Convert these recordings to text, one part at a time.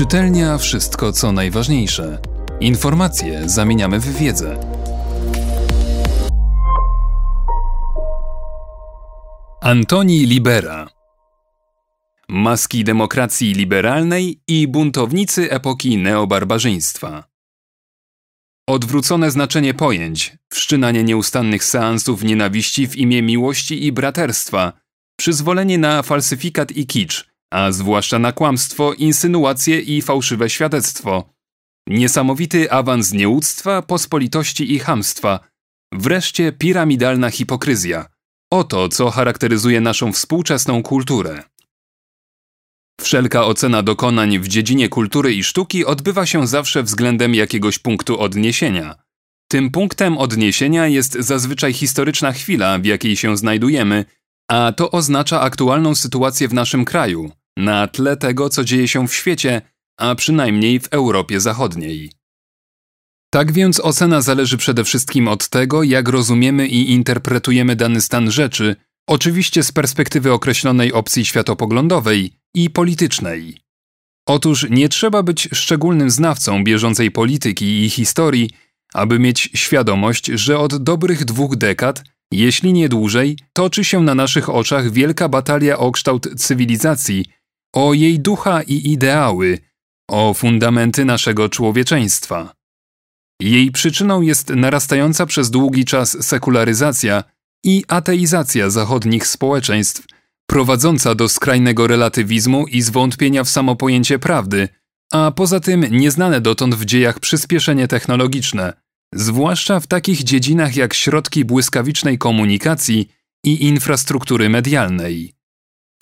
Czytelnia wszystko co najważniejsze. Informacje zamieniamy w wiedzę. Antoni Libera Maski demokracji liberalnej i buntownicy epoki neobarbarzyństwa. Odwrócone znaczenie pojęć, wszczynanie nieustannych seansów nienawiści w imię miłości i braterstwa, przyzwolenie na falsyfikat i kicz, a zwłaszcza na kłamstwo, insynuacje i fałszywe świadectwo. Niesamowity awans nieuctwa, pospolitości i hamstwa. Wreszcie piramidalna hipokryzja. Oto, co charakteryzuje naszą współczesną kulturę. Wszelka ocena dokonań w dziedzinie kultury i sztuki odbywa się zawsze względem jakiegoś punktu odniesienia. Tym punktem odniesienia jest zazwyczaj historyczna chwila, w jakiej się znajdujemy, a to oznacza aktualną sytuację w naszym kraju, na tle tego, co dzieje się w świecie, a przynajmniej w Europie Zachodniej. Tak więc ocena zależy przede wszystkim od tego, jak rozumiemy i interpretujemy dany stan rzeczy, oczywiście z perspektywy określonej opcji światopoglądowej i politycznej. Otóż nie trzeba być szczególnym znawcą bieżącej polityki i historii, aby mieć świadomość, że od dobrych dwóch dekad, jeśli nie dłużej, toczy się na naszych oczach wielka batalia o kształt cywilizacji, o jej ducha i ideały, o fundamenty naszego człowieczeństwa. Jej przyczyną jest narastająca przez długi czas sekularyzacja i ateizacja zachodnich społeczeństw, prowadząca do skrajnego relatywizmu i zwątpienia w samo pojęcie prawdy, a poza tym nieznane dotąd w dziejach przyspieszenie technologiczne, zwłaszcza w takich dziedzinach jak środki błyskawicznej komunikacji i infrastruktury medialnej.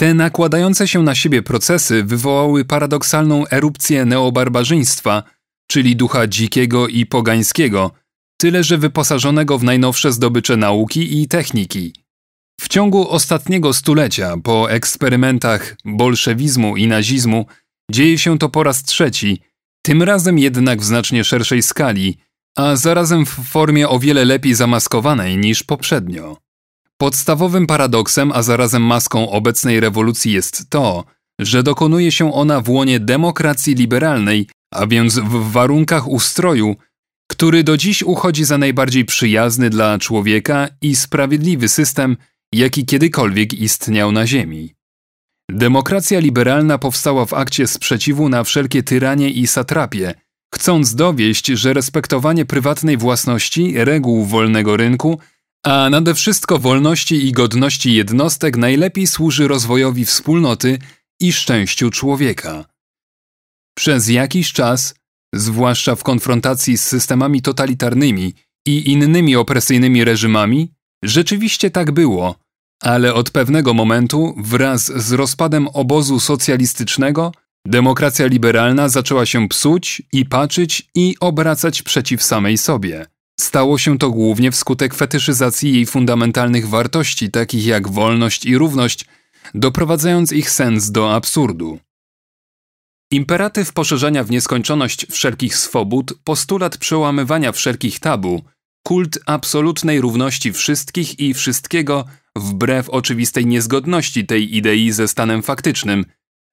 Te nakładające się na siebie procesy wywołały paradoksalną erupcję neobarbarzyństwa, czyli ducha dzikiego i pogańskiego, tyle że wyposażonego w najnowsze zdobycze nauki i techniki. W ciągu ostatniego stulecia, po eksperymentach bolszewizmu i nazizmu, dzieje się to po raz trzeci, tym razem jednak w znacznie szerszej skali, a zarazem w formie o wiele lepiej zamaskowanej niż poprzednio. Podstawowym paradoksem, a zarazem maską obecnej rewolucji jest to, że dokonuje się ona w łonie demokracji liberalnej, a więc w warunkach ustroju, który do dziś uchodzi za najbardziej przyjazny dla człowieka i sprawiedliwy system, jaki kiedykolwiek istniał na Ziemi. Demokracja liberalna powstała w akcie sprzeciwu na wszelkie tyranie i satrapie, chcąc dowieść, że respektowanie prywatnej własności, reguł wolnego rynku, a nade wszystko wolności i godności jednostek najlepiej służy rozwojowi wspólnoty i szczęściu człowieka. Przez jakiś czas, zwłaszcza w konfrontacji z systemami totalitarnymi i innymi opresyjnymi reżimami, rzeczywiście tak było, ale od pewnego momentu, wraz z rozpadem obozu socjalistycznego, demokracja liberalna zaczęła się psuć i paczyć i obracać przeciw samej sobie. Stało się to głównie wskutek fetyszyzacji jej fundamentalnych wartości, takich jak wolność i równość, doprowadzając ich sens do absurdu. Imperatyw poszerzania w nieskończoność wszelkich swobód, postulat przełamywania wszelkich tabu, kult absolutnej równości wszystkich i wszystkiego, wbrew oczywistej niezgodności tej idei ze stanem faktycznym,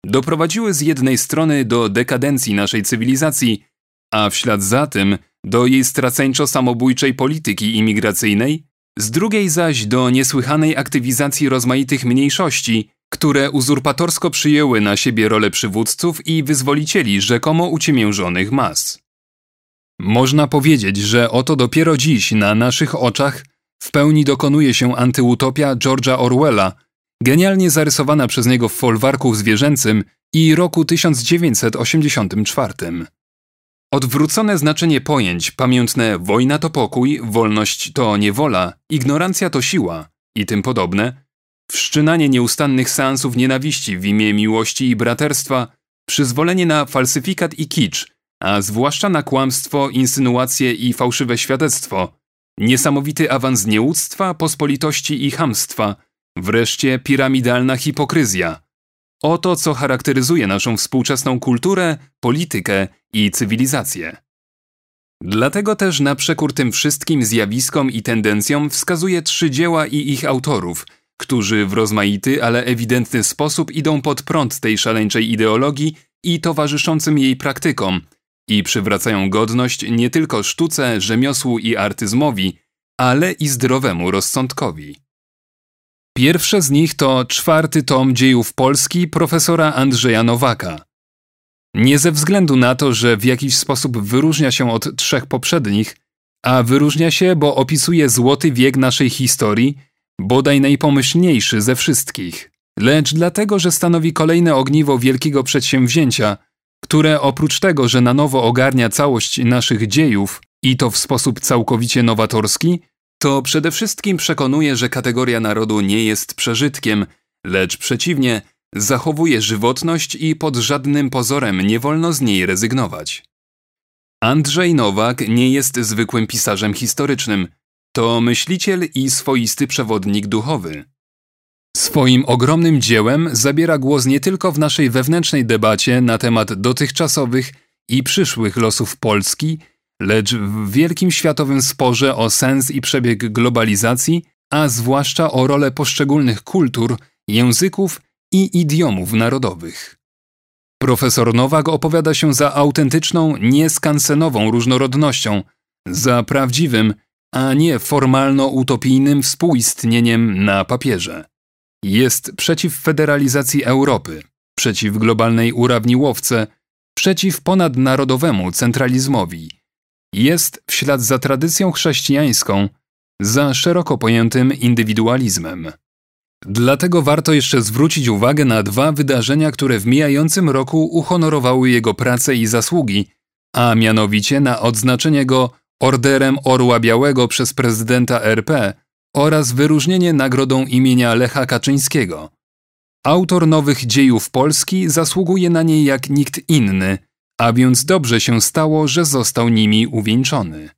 doprowadziły z jednej strony do dekadencji naszej cywilizacji, a w ślad za tym do jej straceńczo-samobójczej polityki imigracyjnej, z drugiej zaś do niesłychanej aktywizacji rozmaitych mniejszości, które uzurpatorsko przyjęły na siebie rolę przywódców i wyzwolicieli rzekomo uciemiężonych mas. Można powiedzieć, że oto dopiero dziś na naszych oczach w pełni dokonuje się antyutopia George'a Orwella, genialnie zarysowana przez niego w folwarku zwierzęcym i roku 1984. Odwrócone znaczenie pojęć pamiętne wojna to pokój, wolność to niewola, ignorancja to siła i tym podobne, wszczynanie nieustannych seansów nienawiści w imię miłości i braterstwa, przyzwolenie na falsyfikat i kicz, a zwłaszcza na kłamstwo, insynuacje i fałszywe świadectwo, niesamowity awans nieuctwa, pospolitości i hamstwa, wreszcie piramidalna hipokryzja – Oto co charakteryzuje naszą współczesną kulturę, politykę i cywilizację. Dlatego też na przekór tym wszystkim zjawiskom i tendencjom wskazuje trzy dzieła i ich autorów, którzy w rozmaity, ale ewidentny sposób idą pod prąd tej szaleńczej ideologii i towarzyszącym jej praktykom i przywracają godność nie tylko sztuce, rzemiosłu i artyzmowi, ale i zdrowemu rozsądkowi. Pierwsze z nich to czwarty tom dziejów Polski profesora Andrzeja Nowaka. Nie ze względu na to, że w jakiś sposób wyróżnia się od trzech poprzednich, a wyróżnia się, bo opisuje złoty wiek naszej historii, bodaj najpomyślniejszy ze wszystkich, lecz dlatego, że stanowi kolejne ogniwo wielkiego przedsięwzięcia, które oprócz tego, że na nowo ogarnia całość naszych dziejów i to w sposób całkowicie nowatorski, to przede wszystkim przekonuje, że kategoria narodu nie jest przeżytkiem, lecz przeciwnie, zachowuje żywotność i pod żadnym pozorem nie wolno z niej rezygnować. Andrzej Nowak nie jest zwykłym pisarzem historycznym, to myśliciel i swoisty przewodnik duchowy. Swoim ogromnym dziełem zabiera głos nie tylko w naszej wewnętrznej debacie na temat dotychczasowych i przyszłych losów Polski, lecz w wielkim światowym sporze o sens i przebieg globalizacji, a zwłaszcza o rolę poszczególnych kultur, języków i idiomów narodowych. Profesor Nowak opowiada się za autentyczną, nieskansenową różnorodnością, za prawdziwym, a nie formalno-utopijnym współistnieniem na papierze. Jest przeciw federalizacji Europy, przeciw globalnej urawniłowce, przeciw ponadnarodowemu centralizmowi. Jest w ślad za tradycją chrześcijańską, za szeroko pojętym indywidualizmem. Dlatego warto jeszcze zwrócić uwagę na dwa wydarzenia, które w mijającym roku uhonorowały jego pracę i zasługi, a mianowicie na odznaczenie go Orderem Orła Białego przez prezydenta RP oraz wyróżnienie nagrodą imienia Lecha Kaczyńskiego. Autor nowych dziejów Polski zasługuje na nie jak nikt inny, a więc dobrze się stało, że został nimi uwieńczony.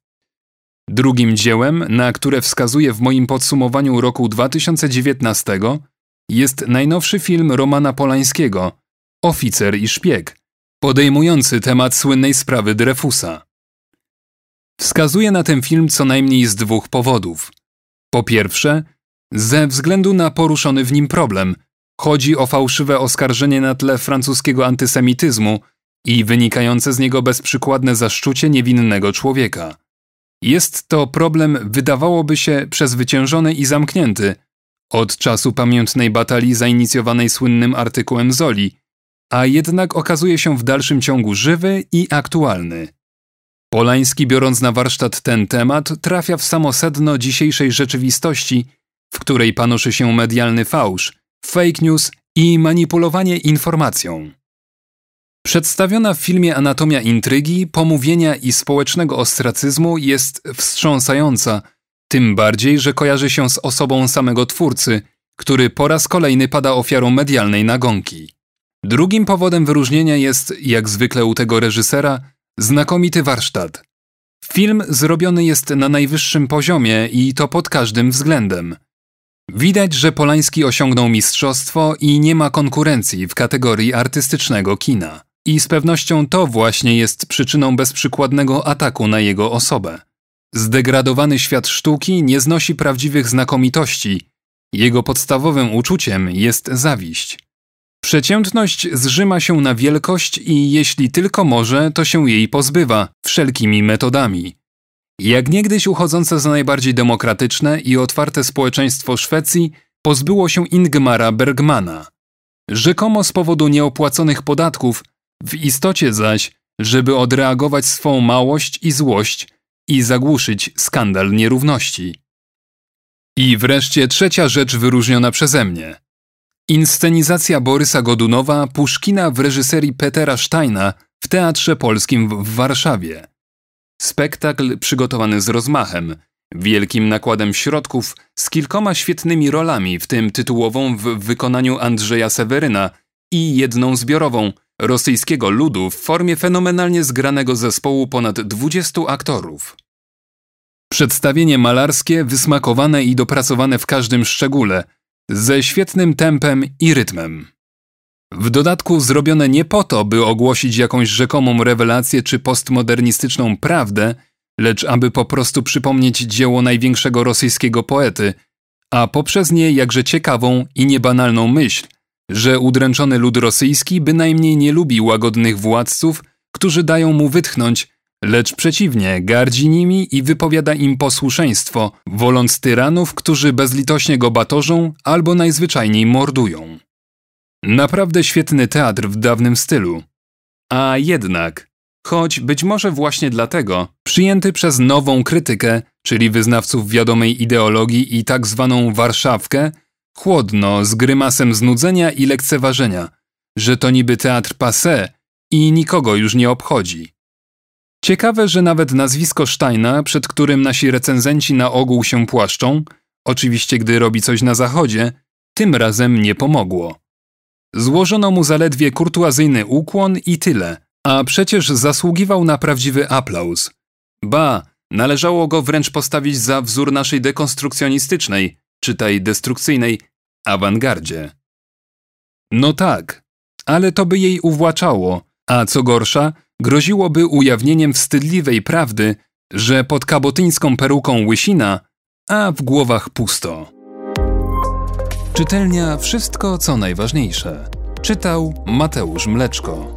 Drugim dziełem, na które wskazuję w moim podsumowaniu roku 2019, jest najnowszy film Romana Polańskiego Oficer i szpieg, podejmujący temat słynnej sprawy Dreyfusa. Wskazuję na ten film co najmniej z dwóch powodów. Po pierwsze, ze względu na poruszony w nim problem, chodzi o fałszywe oskarżenie na tle francuskiego antysemityzmu i wynikające z niego bezprzykładne zaszczucie niewinnego człowieka. Jest to problem, wydawałoby się, przezwyciężony i zamknięty od czasu pamiętnej batalii zainicjowanej słynnym artykułem Zoli, a jednak okazuje się w dalszym ciągu żywy i aktualny. Polański, biorąc na warsztat ten temat, trafia w samo sedno dzisiejszej rzeczywistości, w której panoszy się medialny fałsz, fake news i manipulowanie informacją. Przedstawiona w filmie anatomia intrygi, pomówienia i społecznego ostracyzmu jest wstrząsająca, tym bardziej, że kojarzy się z osobą samego twórcy, który po raz kolejny pada ofiarą medialnej nagonki. Drugim powodem wyróżnienia jest, jak zwykle u tego reżysera, znakomity warsztat. Film zrobiony jest na najwyższym poziomie i to pod każdym względem. Widać, że Polański osiągnął mistrzostwo i nie ma konkurencji w kategorii artystycznego kina. I z pewnością to właśnie jest przyczyną bezprzykładnego ataku na jego osobę. Zdegradowany świat sztuki nie znosi prawdziwych znakomitości. Jego podstawowym uczuciem jest zawiść. Przeciętność zrzyma się na wielkość i jeśli tylko może, to się jej pozbywa wszelkimi metodami. Jak niegdyś uchodzące za najbardziej demokratyczne i otwarte społeczeństwo Szwecji pozbyło się Ingmara Bergmana. Rzekomo z powodu nieopłaconych podatków w istocie zaś, żeby odreagować swą małość i złość i zagłuszyć skandal nierówności. I wreszcie trzecia rzecz wyróżniona przeze mnie. Inscenizacja Borysa Godunowa Puszkina w reżyserii Petera Steina w Teatrze Polskim w Warszawie. Spektakl przygotowany z rozmachem, wielkim nakładem środków, z kilkoma świetnymi rolami, w tym tytułową w wykonaniu Andrzeja Seweryna i jedną zbiorową – rosyjskiego ludu w formie fenomenalnie zgranego zespołu ponad 20 aktorów. Przedstawienie malarskie, wysmakowane i dopracowane w każdym szczególe, ze świetnym tempem i rytmem. W dodatku zrobione nie po to, by ogłosić jakąś rzekomą rewelację czy postmodernistyczną prawdę, lecz aby po prostu przypomnieć dzieło największego rosyjskiego poety, a poprzez nie jakże ciekawą i niebanalną myśl, że udręczony lud rosyjski bynajmniej nie lubi łagodnych władców, którzy dają mu wytchnąć, lecz przeciwnie, gardzi nimi i wypowiada im posłuszeństwo, woląc tyranów, którzy bezlitośnie go batorzą albo najzwyczajniej mordują. Naprawdę świetny teatr w dawnym stylu. A jednak, choć być może właśnie dlatego, przyjęty przez nową krytykę, czyli wyznawców wiadomej ideologii i tak zwaną Warszawkę, chłodno, z grymasem znudzenia i lekceważenia, że to niby teatr passé i nikogo już nie obchodzi. Ciekawe, że nawet nazwisko Steina, przed którym nasi recenzenci na ogół się płaszczą, oczywiście gdy robi coś na zachodzie, tym razem nie pomogło. Złożono mu zaledwie kurtuazyjny ukłon i tyle, a przecież zasługiwał na prawdziwy aplauz. Ba, należało go wręcz postawić za wzór naszej dekonstrukcjonistycznej, czytaj destrukcyjnej, awangardzie. No tak, ale to by jej uwłaczało, a co gorsza, groziłoby ujawnieniem wstydliwej prawdy, że pod kabotyńską peruką łysina, a w głowach pusto. Czytelnia Wszystko co najważniejsze. Czytał Mateusz Mleczko.